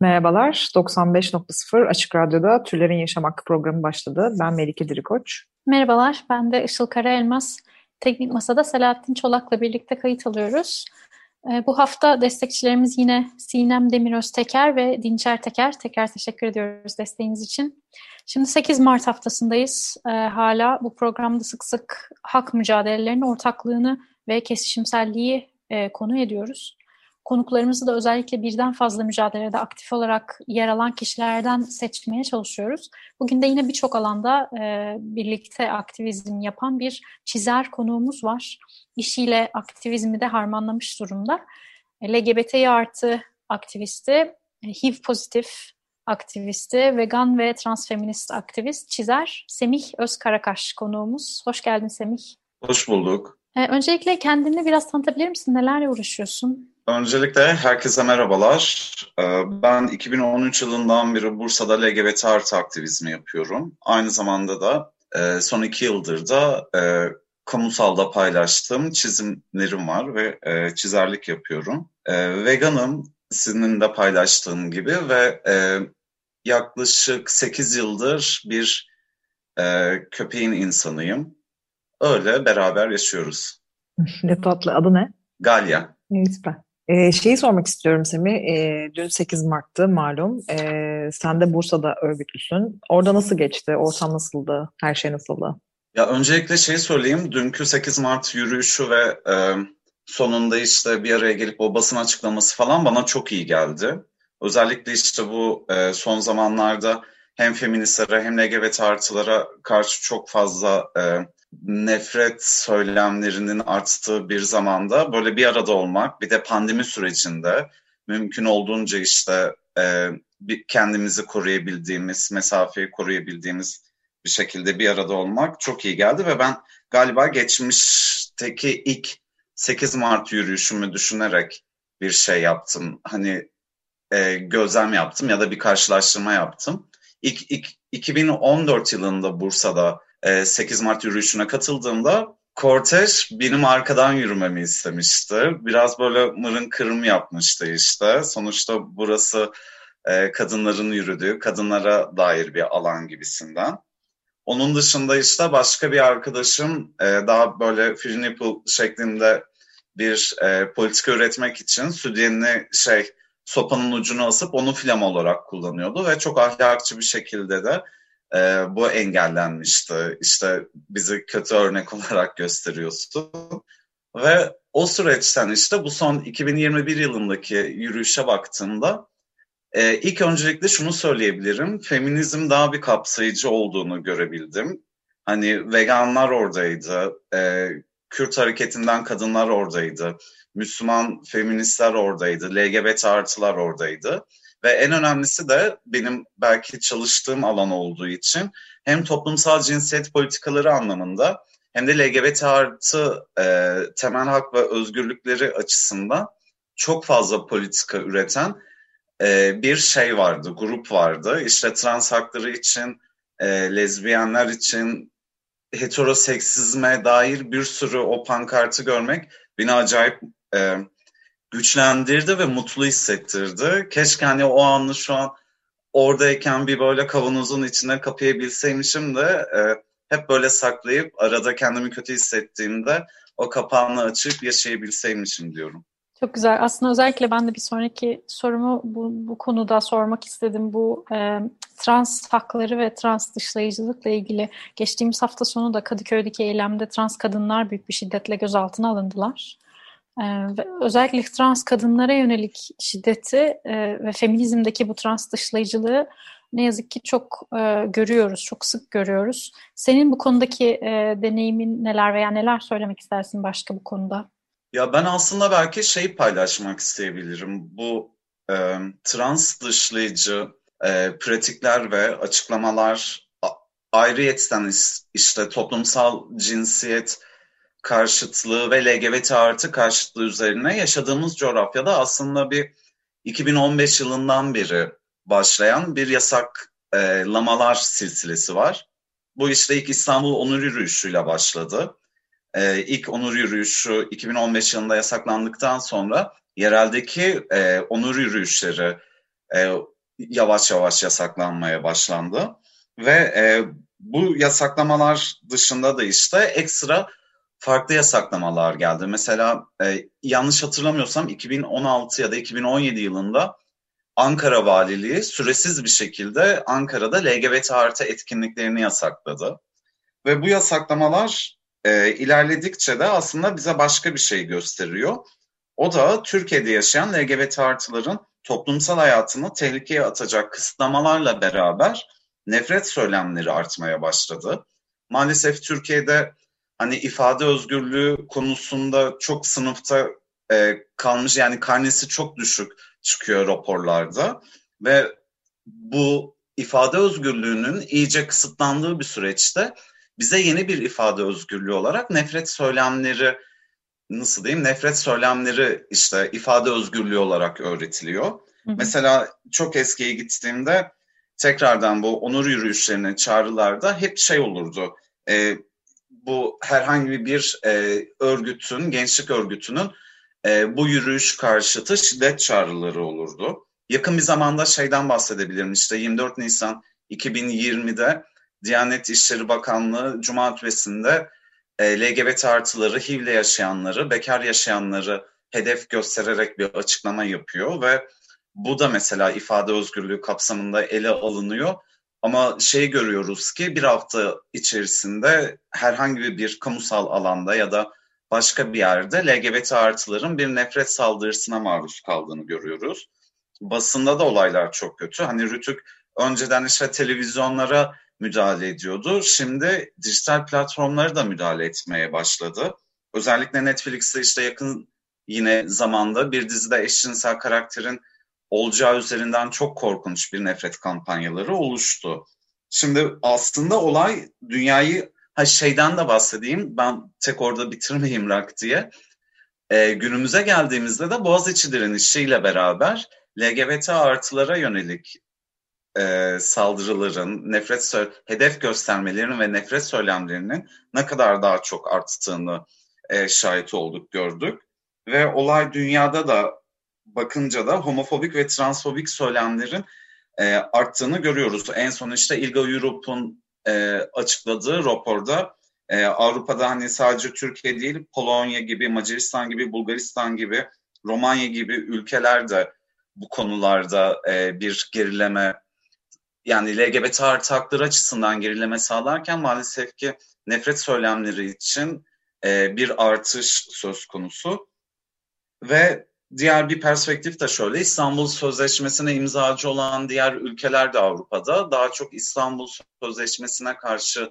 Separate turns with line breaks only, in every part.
Merhabalar, 95.0 Açık Radyo'da Türlerin Yaşam Hakkı programı başladı. Ben Melike Dirikoç.
Merhabalar, ben de Işıl Karaelmaz. Teknik Masa'da Selahattin Çolak'la birlikte kayıt alıyoruz. Ee, Bu hafta destekçilerimiz yine Sinem Demiröz Teker ve Dinçer Teker. Tekrar teşekkür ediyoruz desteğiniz için. Şimdi 8 Mart haftasındayız. Ee, hala bu programda sık sık hak mücadelelerinin ortaklığını ve kesişimselliği e, konu ediyoruz. Konuklarımızı da özellikle birden fazla mücadelede aktif olarak yer alan kişilerden seçmeye çalışıyoruz. Bugün de yine birçok alanda e, birlikte aktivizm yapan bir çizer konuğumuz var. İşiyle aktivizmi de harmanlamış durumda. E, LGBTİ artı aktivisti, e, HIV pozitif aktivisti, vegan ve transfeminist aktivist, çizer Semih Özkarakaş konuğumuz. Hoş geldin Semih.
Hoş bulduk.
E, öncelikle kendini biraz tanıtabilir misin? Nelerle uğraşıyorsun?
Öncelikle herkese merhabalar. Ee, Ben 2013 yılından beri Bursa'da LGBT artı aktivizmi yapıyorum. Aynı zamanda da e, son iki yıldır da e, kamusalda paylaştığım çizimlerim var ve e, çizerlik yapıyorum. Veganım, sizin de paylaştığım gibi ve yaklaşık 8 yıldır bir köpeğin insanıyım. Öyle beraber yaşıyoruz.
Ne tatlı, adı ne?
Galya.
Süper. Ee, şeyi sormak istiyorum Semih. Ee, dün 8 Mart'tı malum. Ee, sen de Bursa'da örgütlüsün. Orada nasıl geçti? Ortam nasıldı? Her şey nasıldı?
Ya öncelikle şey söyleyeyim. Dünkü 8 Mart yürüyüşü ve e, sonunda işte bir araya gelip o basın açıklaması falan bana çok iyi geldi. Özellikle işte bu e, son zamanlarda hem feministlere hem LGBT artılara karşı çok fazla e, nefret söylemlerinin arttığı bir zamanda böyle bir arada olmak, bir de pandemi sürecinde mümkün olduğunca işte e, kendimizi koruyabildiğimiz, mesafeyi koruyabildiğimiz bir şekilde bir arada olmak çok iyi geldi ve ben galiba geçmişteki ilk 8 Mart yürüyüşümü düşünerek bir şey yaptım. Hani e, gözlem yaptım ya da bir karşılaştırma yaptım. İlk, ilk 2014 yılında Bursa'da 8 Mart yürüyüşüne katıldığımda kortej benim arkadan yürümemi istemişti. Biraz böyle mırın kırım yapmıştı işte. Sonuçta burası e, kadınların yürüdüğü, kadınlara dair bir alan gibisinden. Onun dışında işte başka bir arkadaşım e, daha böyle free nipple şeklinde bir e, politika üretmek için sütyenini şey sopanın ucunu asıp onu flama olarak kullanıyordu ve çok ahlakçı bir şekilde de e, bu engellenmişti. İşte bizi kötü örnek olarak gösteriyorsun. Ve o süreçten işte bu son 2021 yılındaki yürüyüşe baktığımda e, ilk öncelikle şunu söyleyebilirim. Feminizm daha bir kapsayıcı olduğunu görebildim. Hani veganlar oradaydı, e, Kürt hareketinden kadınlar oradaydı, Müslüman feministler oradaydı, LGBT artılar oradaydı. Ve en önemlisi de benim belki çalıştığım alan olduğu için hem toplumsal cinsiyet politikaları anlamında hem de LGBT artı e, temel hak ve özgürlükleri açısından çok fazla politika üreten e, bir şey vardı, grup vardı. İşte trans hakları için, e, lezbiyenler için, heteroseksizme dair bir sürü o pankartı görmek beni acayip e, güçlendirdi ve mutlu hissettirdi. Keşke hani o anı şu an oradayken bir böyle kavanozun içine kapayabilseymişim de e, hep böyle saklayıp arada kendimi kötü hissettiğimde o kapağını açıp yaşayabilseymişim diyorum.
Çok güzel. Aslında özellikle ben de bir sonraki sorumu bu, bu konuda sormak istedim. Bu e, trans hakları ve trans dışlayıcılıkla ilgili geçtiğimiz hafta sonu da Kadıköy'deki eylemde trans kadınlar büyük bir şiddetle gözaltına alındılar. E, ve özellikle trans kadınlara yönelik şiddeti e, ve feminizmdeki bu trans dışlayıcılığı ne yazık ki çok e, görüyoruz, çok sık görüyoruz. Senin bu konudaki e, deneyimin neler veya neler söylemek istersin başka bu konuda?
Ya ben aslında belki şey paylaşmak isteyebilirim. Bu e, trans dışlayıcı e, pratikler ve açıklamalar ayrıyetten işte toplumsal cinsiyet karşıtlığı ve LGBT artı karşıtlığı üzerine yaşadığımız coğrafyada aslında bir 2015 yılından beri başlayan bir yasaklamalar silsilesi var. Bu işte ilk İstanbul Onur Yürüyüşü'yle başladı. Ee, ilk Onur Yürüyüşü 2015 yılında yasaklandıktan sonra yereldeki e, onur yürüyüşleri e, yavaş yavaş yasaklanmaya başlandı. Ve e, bu yasaklamalar dışında da işte ekstra farklı yasaklamalar geldi. Mesela e, yanlış hatırlamıyorsam 2016 ya da 2017 yılında Ankara Valiliği süresiz bir şekilde Ankara'da LGBT artı etkinliklerini yasakladı. Ve bu yasaklamalar e, ilerledikçe de aslında bize başka bir şey gösteriyor. O da Türkiye'de yaşayan LGBT artıların toplumsal hayatını tehlikeye atacak kısıtlamalarla beraber nefret söylemleri artmaya başladı. Maalesef Türkiye'de hani ifade özgürlüğü konusunda çok sınıfta e, kalmış yani karnesi çok düşük çıkıyor raporlarda ve bu ifade özgürlüğünün iyice kısıtlandığı bir süreçte bize yeni bir ifade özgürlüğü olarak nefret söylemleri nasıl diyeyim nefret söylemleri işte ifade özgürlüğü olarak öğretiliyor. Hı hı. Mesela çok eskiye gittiğimde tekrardan bu onur yürüyüşlerine çağrılarda hep şey olurdu. E, bu herhangi bir e, örgütün, gençlik örgütünün e, bu yürüyüş karşıtı şiddet çağrıları olurdu. Yakın bir zamanda şeyden bahsedebilirim. İşte 24 Nisan 2020'de Diyanet İşleri Bakanlığı Cuma Hutbesi'nde e, LGBT artıları, HIV'le yaşayanları, bekar yaşayanları hedef göstererek bir açıklama yapıyor ve bu da mesela ifade özgürlüğü kapsamında ele alınıyor. Ama şey görüyoruz ki bir hafta içerisinde herhangi bir kamusal alanda ya da başka bir yerde LGBT artıların bir nefret saldırısına maruz kaldığını görüyoruz. Basında da olaylar çok kötü. Hani Rütük önceden işte televizyonlara müdahale ediyordu. Şimdi dijital platformları da müdahale etmeye başladı. Özellikle Netflix'te işte yakın yine zamanda bir dizide eşcinsel karakterin olacağı üzerinden çok korkunç bir nefret kampanyaları oluştu. Şimdi aslında olay dünyayı ha şeyden de bahsedeyim ben tek orada bitirmeyeyim rak diye. Ee, günümüze geldiğimizde de Boğaziçi direnişiyle beraber LGBT artılara yönelik e, saldırıların, nefret hedef göstermelerinin ve nefret söylemlerinin ne kadar daha çok arttığını e, şahit olduk, gördük. Ve olay dünyada da bakınca da homofobik ve transfobik söylemlerin e, arttığını görüyoruz. En son işte ILGA Europe'un e, açıkladığı raporda e, Avrupa'da hani sadece Türkiye değil Polonya gibi, Macaristan gibi, Bulgaristan gibi, Romanya gibi ülkeler de bu konularda e, bir gerileme yani LGBT artı hakları açısından gerileme sağlarken maalesef ki nefret söylemleri için e, bir artış söz konusu. Ve diğer bir perspektif de şöyle, İstanbul Sözleşmesi'ne imzacı olan diğer ülkeler de Avrupa'da daha çok İstanbul Sözleşmesi'ne karşı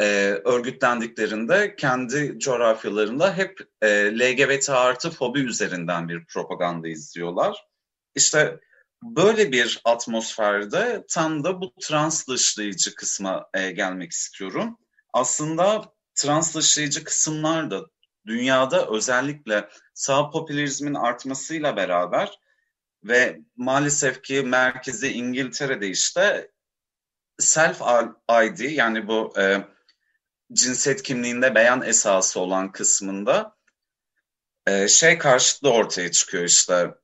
e, örgütlendiklerinde kendi coğrafyalarında hep e, LGBT artı fobi üzerinden bir propaganda izliyorlar. İşte böyle bir atmosferde tam da bu trans dışlayıcı kısma e, gelmek istiyorum. Aslında trans dışlayıcı kısımlar da dünyada özellikle sağ popülizmin artmasıyla beraber ve maalesef ki merkezi İngiltere'de işte self ID yani bu e, cinsiyet kimliğinde beyan esası olan kısmında e, şey karşıtlığı ortaya çıkıyor işte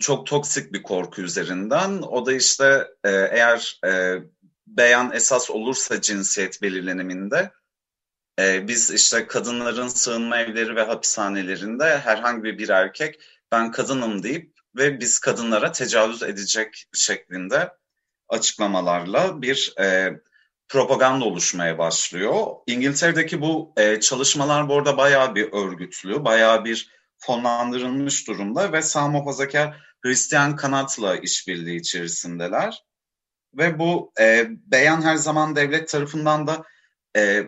çok toksik bir korku üzerinden. O da işte e, eğer e, beyan esas olursa cinsiyet belirleniminde e, biz işte kadınların sığınma evleri ve hapishanelerinde herhangi bir erkek ben kadınım deyip ve biz kadınlara tecavüz edecek şeklinde açıklamalarla bir e, propaganda oluşmaya başlıyor. İngiltere'deki bu e, çalışmalar bu arada bayağı bir örgütlü, bayağı bir fonlandırılmış durumda ve sağ muhafazakar Hristiyan kanatla işbirliği içerisindeler. Ve bu e, beyan her zaman devlet tarafından da e,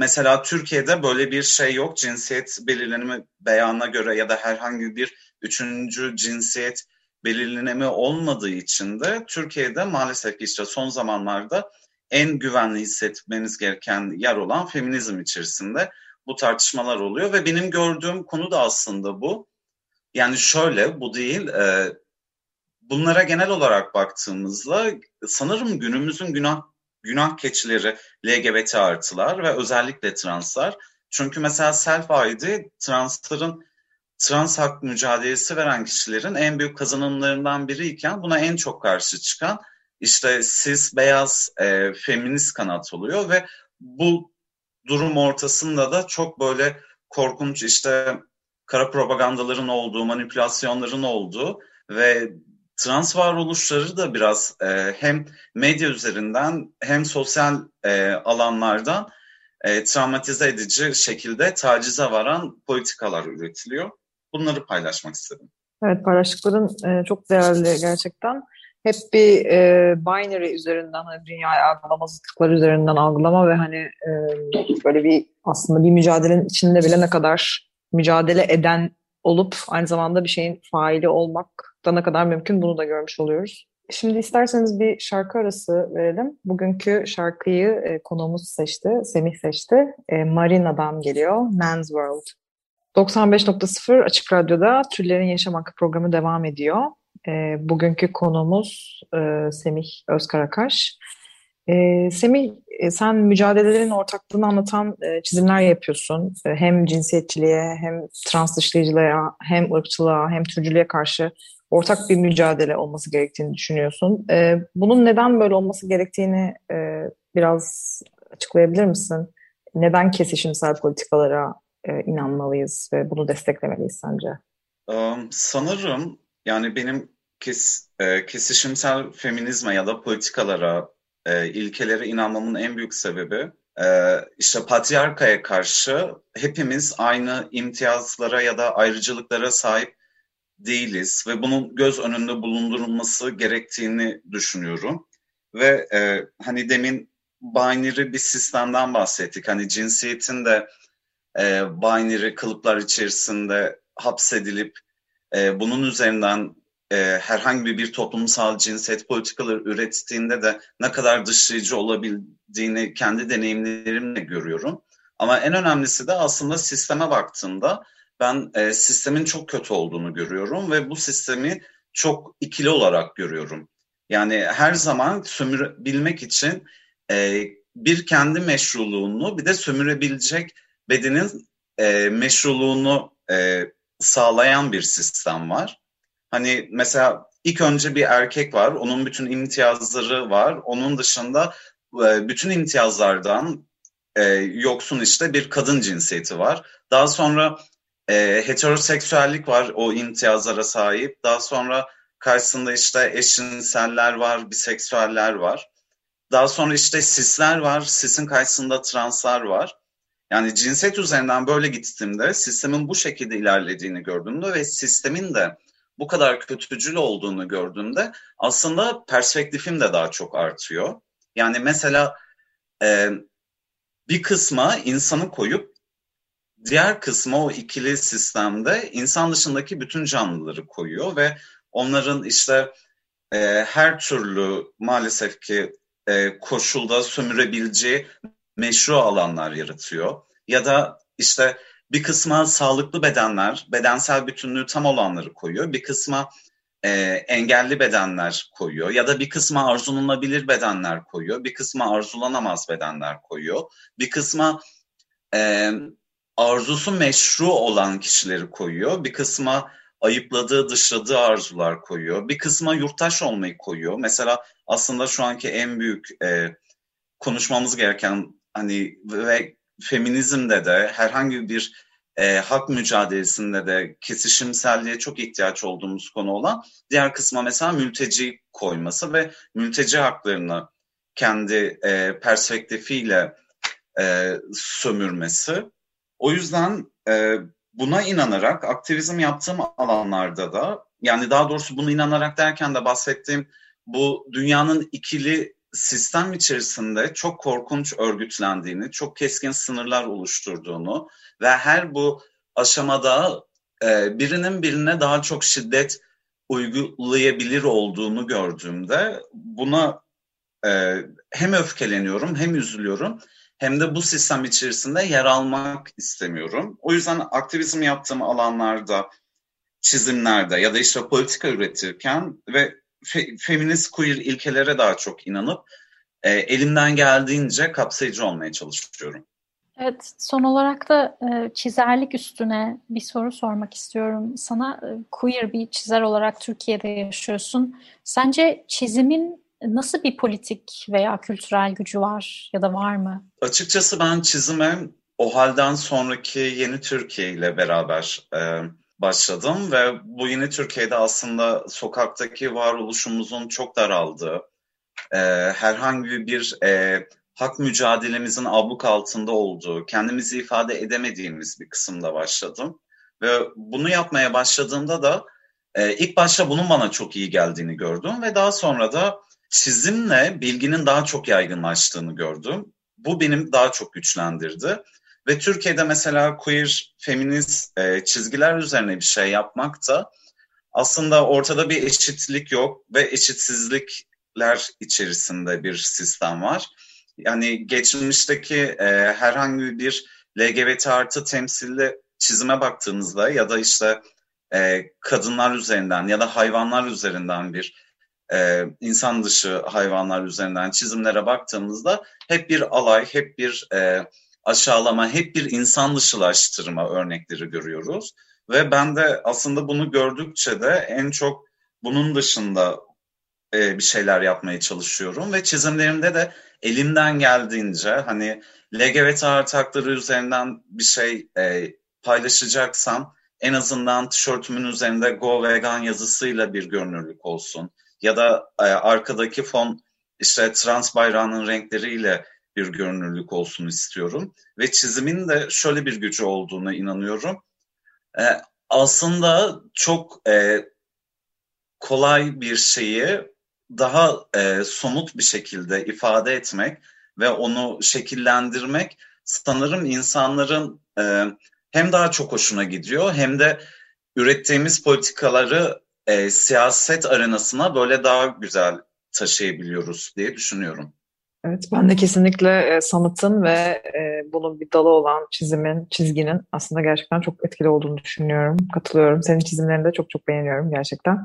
mesela Türkiye'de böyle bir şey yok. Cinsiyet belirlenimi beyana göre ya da herhangi bir üçüncü cinsiyet belirlenemi olmadığı için de Türkiye'de maalesef işte son zamanlarda en güvenli hissetmeniz gereken yer olan feminizm içerisinde bu tartışmalar oluyor ve benim gördüğüm konu da aslında bu. Yani şöyle bu değil e, bunlara genel olarak baktığımızda sanırım günümüzün günah günah keçileri LGBT artılar ve özellikle translar. Çünkü mesela self-ID transların trans hak mücadelesi veren kişilerin en büyük kazanımlarından biriyken buna en çok karşı çıkan işte cis beyaz e, feminist kanat oluyor ve bu durum ortasında da çok böyle korkunç işte kara propagandaların olduğu, manipülasyonların olduğu ve trans varoluşları da biraz e, hem medya üzerinden hem sosyal e, alanlardan e, travmatize edici şekilde tacize varan politikalar üretiliyor. Bunları paylaşmak istedim.
Evet paylaştıkların e, çok değerli gerçekten. Hep bir e, binary üzerinden hani dünyayı algılama, zıtlıklar üzerinden algılama ve hani e, böyle bir aslında bir mücadelenin içinde bile ne kadar mücadele eden olup aynı zamanda bir şeyin faili olmak da ne kadar mümkün bunu da görmüş oluyoruz. Şimdi isterseniz bir şarkı arası verelim. Bugünkü şarkıyı e, konuğumuz seçti, Semih seçti. E, Marina'dan geliyor, Man's World. 95.0 Açık Radyo'da Türlerin Yaşam Hakkı programı devam ediyor. E, bugünkü konuğumuz e, Semih Özkarakaş. E, Semih, e, sen mücadelelerin ortaklığını anlatan e, çizimler yapıyorsun. E, hem cinsiyetçiliğe, hem trans dışlayıcılığa, hem ırkçılığa, hem türcülüğe karşı ortak bir mücadele olması gerektiğini düşünüyorsun. E, bunun neden böyle olması gerektiğini e, biraz açıklayabilir misin? Neden kesişimsel politikalara e, inanmalıyız ve bunu desteklemeliyiz sence?
Um, sanırım yani benim kes, e, kesişimsel feminizme ya da politikalara, e, ilkelere inanmamın en büyük sebebi e, işte patriarkaya karşı hepimiz aynı imtiyazlara ya da ayrıcalıklara sahip değiliz ve bunun göz önünde bulundurulması gerektiğini düşünüyorum. Ve e, hani demin binary bir sistemden bahsettik. Hani cinsiyetin de e, binary kılıplar içerisinde hapsedilip e, bunun üzerinden e, herhangi bir toplumsal cinsiyet politikaları ürettiğinde de ne kadar dışlayıcı olabildiğini kendi deneyimlerimle görüyorum. Ama en önemlisi de aslında sisteme baktığımda ben e, sistemin çok kötü olduğunu görüyorum ve bu sistemi çok ikili olarak görüyorum. Yani her zaman sömürebilmek için e, bir kendi meşruluğunu bir de sömürebilecek bedenin e, meşruluğunu e, sağlayan bir sistem var. Hani mesela ilk önce bir erkek var, onun bütün imtiyazları var. Onun dışında e, bütün imtiyazlardan e, yoksun işte bir kadın cinsiyeti var. Daha sonra e, heteroseksüellik var o imtiyazlara sahip. Daha sonra karşısında işte eşcinseller var, biseksüeller var. Daha sonra işte sisler var, sisin karşısında translar var. Yani cinsiyet üzerinden böyle gittiğimde sistemin bu şekilde ilerlediğini gördüğümde ve sistemin de bu kadar kötücül olduğunu gördüğümde aslında perspektifim de daha çok artıyor. Yani mesela e, bir kısma insanı koyup diğer kısma o ikili sistemde insan dışındaki bütün canlıları koyuyor ve onların işte e, her türlü maalesef ki e, koşulda sömürebileceği meşru alanlar yaratıyor. Ya da işte bir kısma sağlıklı bedenler, bedensel bütünlüğü tam olanları koyuyor. Bir kısma e, engelli bedenler koyuyor. Ya da bir kısma arzulanabilir bedenler koyuyor. Bir kısma arzulanamaz bedenler koyuyor. Bir kısma e, arzusu meşru olan kişileri koyuyor. Bir kısma ayıpladığı, dışladığı arzular koyuyor. Bir kısma yurttaş olmayı koyuyor. Mesela aslında şu anki en büyük e, konuşmamız gereken hani ve feminizmde de herhangi bir e, hak mücadelesinde de kesişimselliğe çok ihtiyaç olduğumuz konu olan diğer kısma mesela mülteci koyması ve mülteci haklarını kendi e, perspektifiyle e, sömürmesi. O yüzden e, buna inanarak aktivizm yaptığım alanlarda da yani daha doğrusu bunu inanarak derken de bahsettiğim bu dünyanın ikili sistem içerisinde çok korkunç örgütlendiğini, çok keskin sınırlar oluşturduğunu ve her bu aşamada e, birinin birine daha çok şiddet uygulayabilir olduğunu gördüğümde buna e, hem öfkeleniyorum hem üzülüyorum hem de bu sistem içerisinde yer almak istemiyorum. O yüzden aktivizm yaptığım alanlarda, çizimlerde ya da işte politika üretirken ve fe, feminist queer ilkelere daha çok inanıp e, elimden geldiğince kapsayıcı olmaya çalışıyorum.
Evet, son olarak da e, çizerlik üstüne bir soru sormak istiyorum sana. E, queer bir çizer olarak Türkiye'de yaşıyorsun. Sence çizimin nasıl bir politik veya kültürel gücü var ya da var mı?
Açıkçası ben çizime o halden sonraki yeni Türkiye ile beraber e, başladım ve bu yeni Türkiye'de aslında sokaktaki varoluşumuzun çok daraldığı, e, herhangi bir e, hak mücadelemizin abluk altında olduğu, kendimizi ifade edemediğimiz bir kısımda başladım. Ve bunu yapmaya başladığımda da e, ilk başta bunun bana çok iyi geldiğini gördüm ve daha sonra da çizimle bilginin daha çok yaygınlaştığını gördüm. Bu benim daha çok güçlendirdi. Ve Türkiye'de mesela queer, feminist e, çizgiler üzerine bir şey yapmak da aslında ortada bir eşitlik yok ve eşitsizlikler içerisinde bir sistem var. Yani geçmişteki e, herhangi bir LGBT artı temsilli çizime baktığınızda ya da işte e, kadınlar üzerinden ya da hayvanlar üzerinden bir e, insan dışı hayvanlar üzerinden çizimlere baktığımızda hep bir alay, hep bir e, aşağılama, hep bir insan dışılaştırma örnekleri görüyoruz. Ve ben de aslında bunu gördükçe de en çok bunun dışında e, bir şeyler yapmaya çalışıyorum ve çizimlerimde de elimden geldiğince hani LGBT artı üzerinden bir şey e, paylaşacaksam en azından tişörtümün üzerinde Go Vegan yazısıyla bir görünürlük olsun ya da e, arkadaki fon işte trans bayrağının renkleriyle bir görünürlük olsun istiyorum. Ve çizimin de şöyle bir gücü olduğuna inanıyorum. E, aslında çok e, kolay bir şeyi daha e, somut bir şekilde ifade etmek ve onu şekillendirmek sanırım insanların e, hem daha çok hoşuna gidiyor hem de ürettiğimiz politikaları e, siyaset arenasına böyle daha güzel taşıyabiliyoruz diye düşünüyorum.
Evet, ben de kesinlikle e, sanatın ve e, bunun bir dalı olan çizimin, çizginin aslında gerçekten çok etkili olduğunu düşünüyorum. Katılıyorum. Senin çizimlerini de çok çok beğeniyorum gerçekten.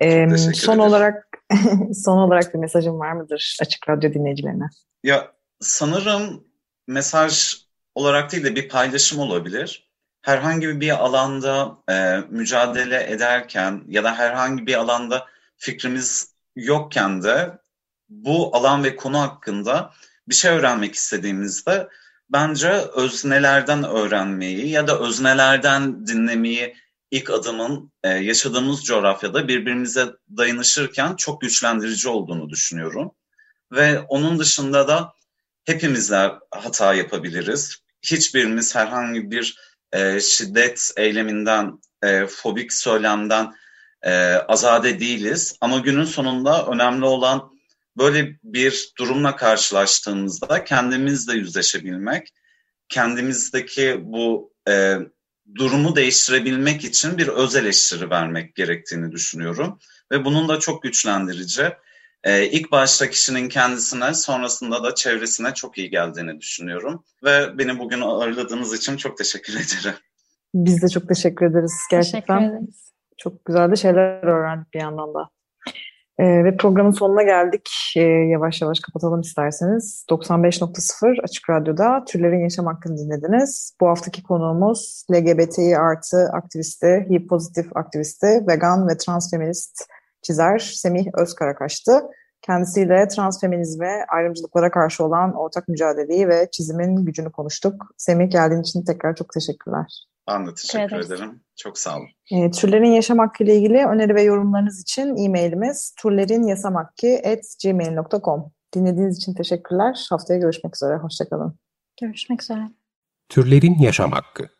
E, son ederim. olarak son olarak bir mesajın var mıdır Açık Radyo dinleyicilerine?
Ya sanırım mesaj olarak değil de bir paylaşım olabilir. Herhangi bir alanda e, mücadele ederken ya da herhangi bir alanda fikrimiz yokken de bu alan ve konu hakkında bir şey öğrenmek istediğimizde bence öznelerden öğrenmeyi ya da öznelerden dinlemeyi ilk adımın e, yaşadığımız coğrafyada birbirimize dayanışırken çok güçlendirici olduğunu düşünüyorum. Ve onun dışında da hepimizler hata yapabiliriz. Hiçbirimiz herhangi bir e, şiddet eyleminden, e, fobik söylemden e, azade değiliz. Ama günün sonunda önemli olan böyle bir durumla karşılaştığımızda kendimizle yüzleşebilmek, kendimizdeki bu e, durumu değiştirebilmek için bir öz eleştiri vermek gerektiğini düşünüyorum. Ve bunun da çok güçlendirici. Ee, ilk başta kişinin kendisine sonrasında da çevresine çok iyi geldiğini düşünüyorum. Ve beni bugün ağırladığınız için çok teşekkür ederim.
Biz de çok teşekkür ederiz gerçekten. Teşekkür ederiz. Çok güzel de şeyler öğrendik bir yandan da. Ee, ve programın sonuna geldik. Ee, yavaş yavaş kapatalım isterseniz. 95.0 Açık Radyo'da Türlerin Yaşam Hakkını dinlediniz. Bu haftaki konuğumuz LGBTİ artı aktivisti, HIV pozitif aktivisti, vegan ve transfeminist çizer Semih Özkarakaş'tı. Kendisiyle transfeminizme, ayrımcılıklara karşı olan ortak mücadeleyi ve çizimin gücünü konuştuk. Semih geldiğin için tekrar çok teşekkürler.
Ben de teşekkür evet. ederim. Çok sağ olun.
E, türlerin yaşam hakkı ile ilgili öneri ve yorumlarınız için e-mailimiz turlerinyasamakki.gmail.com Dinlediğiniz için teşekkürler. Haftaya görüşmek üzere. Hoşçakalın.
Görüşmek üzere.
Türlerin Yaşam Hakkı